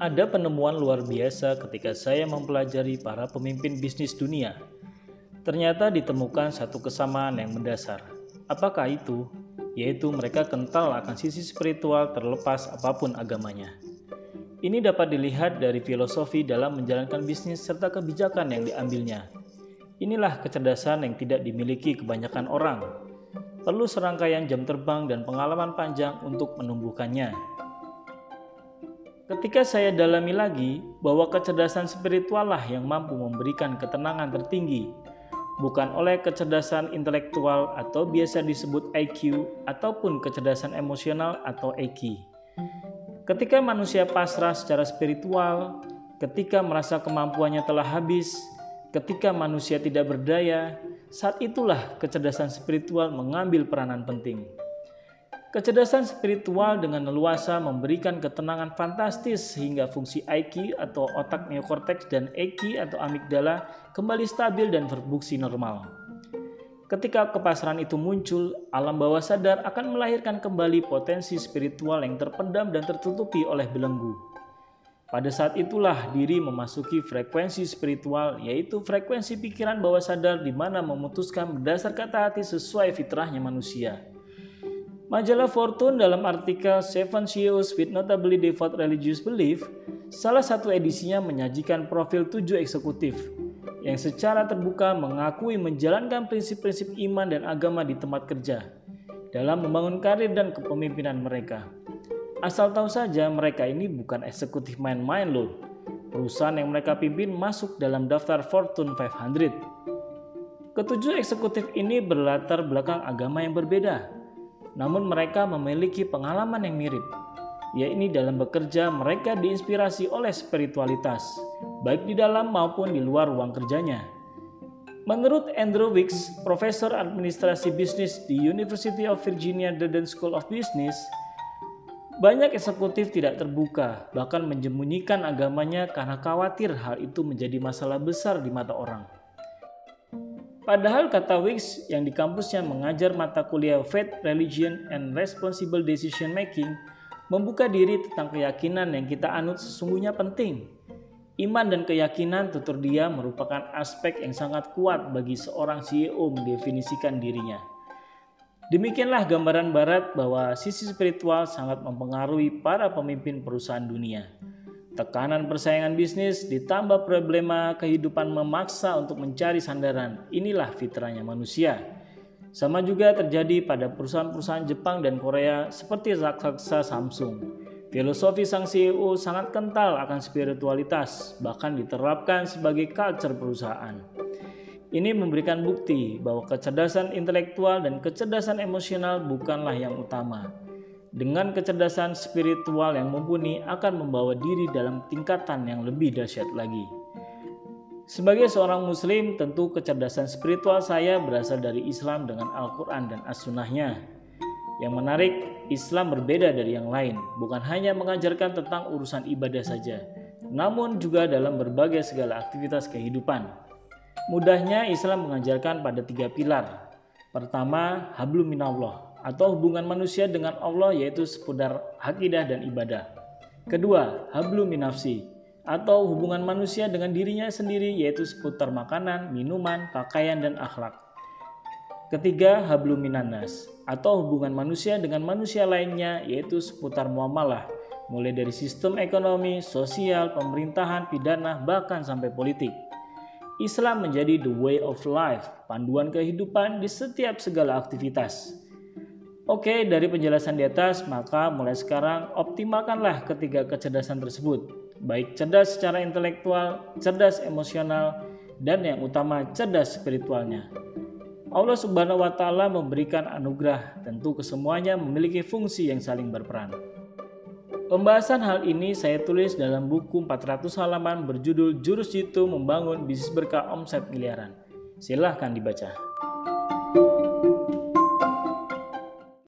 Ada penemuan luar biasa ketika saya mempelajari para pemimpin bisnis dunia. Ternyata ditemukan satu kesamaan yang mendasar. Apakah itu? Yaitu mereka kental akan sisi spiritual terlepas apa pun agamanya. Ini dapat dilihat dari filosofi dalam menjalankan bisnis serta kebijakan yang diambilnya. Inilah kecerdasan yang tidak dimiliki kebanyakan orang. Perlu serangkaian jam terbang dan pengalaman panjang untuk menumbuhkannya. Ketika saya dalami lagi bahwa kecerdasan spiritual lah yang mampu memberikan ketenangan tertinggi, bukan oleh kecerdasan intelektual atau biasa disebut IQ ataupun kecerdasan emosional atau EQ. Ketika manusia pasrah secara spiritual, ketika merasa kemampuannya telah habis, ketika manusia tidak berdaya, saat itulah kecerdasan spiritual mengambil peranan penting. Kecerdasan spiritual dengan leluasa memberikan ketenangan fantastis sehingga fungsi IQ atau otak neokortex dan EQ atau amigdala kembali stabil dan berfungsi normal. Ketika kepasrahan itu muncul, alam bawah sadar akan melahirkan kembali potensi spiritual yang terpendam dan tertutupi oleh belenggu. Pada saat itulah diri memasuki frekuensi spiritual, yaitu frekuensi pikiran bawah sadar di mana memutuskan berdasar kata hati sesuai fitrahnya manusia. Majalah Fortune dalam artikel Seven CEOs with Notably Devout Religious Belief, salah satu edisinya menyajikan profil tujuh eksekutif yang secara terbuka mengakui menjalankan prinsip-prinsip iman dan agama di tempat kerja dalam membangun karir dan kepemimpinan mereka. Asal tahu saja mereka ini bukan eksekutif main-main loh. Perusahaan yang mereka pimpin masuk dalam daftar Fortune 500. Ketujuh eksekutif ini berlatar belakang agama yang berbeda, namun mereka memiliki pengalaman yang mirip, yakni dalam bekerja mereka diinspirasi oleh spiritualitas, baik di dalam maupun di luar ruang kerjanya. Menurut Andrew Wicks, profesor administrasi bisnis di University of Virginia Deden School of Business, banyak eksekutif tidak terbuka, bahkan menyembunyikan agamanya karena khawatir hal itu menjadi masalah besar di mata orang. Padahal kata Wicks yang di kampusnya mengajar mata kuliah Faith, Religion, and Responsible Decision Making membuka diri tentang keyakinan yang kita anut sesungguhnya penting. Iman dan keyakinan tutur dia merupakan aspek yang sangat kuat bagi seorang CEO mendefinisikan dirinya. Demikianlah gambaran barat bahwa sisi spiritual sangat mempengaruhi para pemimpin perusahaan dunia. Tekanan persaingan bisnis ditambah problema kehidupan memaksa untuk mencari sandaran. Inilah fitrahnya manusia. Sama juga terjadi pada perusahaan-perusahaan Jepang dan Korea seperti raksasa Samsung. Filosofi sang CEO sangat kental akan spiritualitas, bahkan diterapkan sebagai culture perusahaan. Ini memberikan bukti bahwa kecerdasan intelektual dan kecerdasan emosional bukanlah yang utama, dengan kecerdasan spiritual yang mumpuni akan membawa diri dalam tingkatan yang lebih dahsyat lagi. Sebagai seorang muslim, tentu kecerdasan spiritual saya berasal dari Islam dengan Al-Quran dan As-Sunnahnya. Yang menarik, Islam berbeda dari yang lain, bukan hanya mengajarkan tentang urusan ibadah saja, namun juga dalam berbagai segala aktivitas kehidupan. Mudahnya, Islam mengajarkan pada tiga pilar. Pertama, hablum minallah, atau hubungan manusia dengan Allah yaitu seputar akidah dan ibadah. Kedua, hablu minafsi atau hubungan manusia dengan dirinya sendiri yaitu seputar makanan, minuman, pakaian dan akhlak. Ketiga, hablu minanas atau hubungan manusia dengan manusia lainnya yaitu seputar muamalah, mulai dari sistem ekonomi, sosial, pemerintahan, pidana, bahkan sampai politik. Islam menjadi the way of life, panduan kehidupan di setiap segala aktivitas. Oke, dari penjelasan di atas, maka mulai sekarang optimalkanlah ketiga kecerdasan tersebut, baik cerdas secara intelektual, cerdas emosional, dan yang utama cerdas spiritualnya. Allah Subhanahu wa taala memberikan anugerah, tentu kesemuanya memiliki fungsi yang saling berperan. Pembahasan hal ini saya tulis dalam buku 400 halaman berjudul Jurus Jitu Membangun Bisnis Berkah Omset Miliaran. Silahkan dibaca.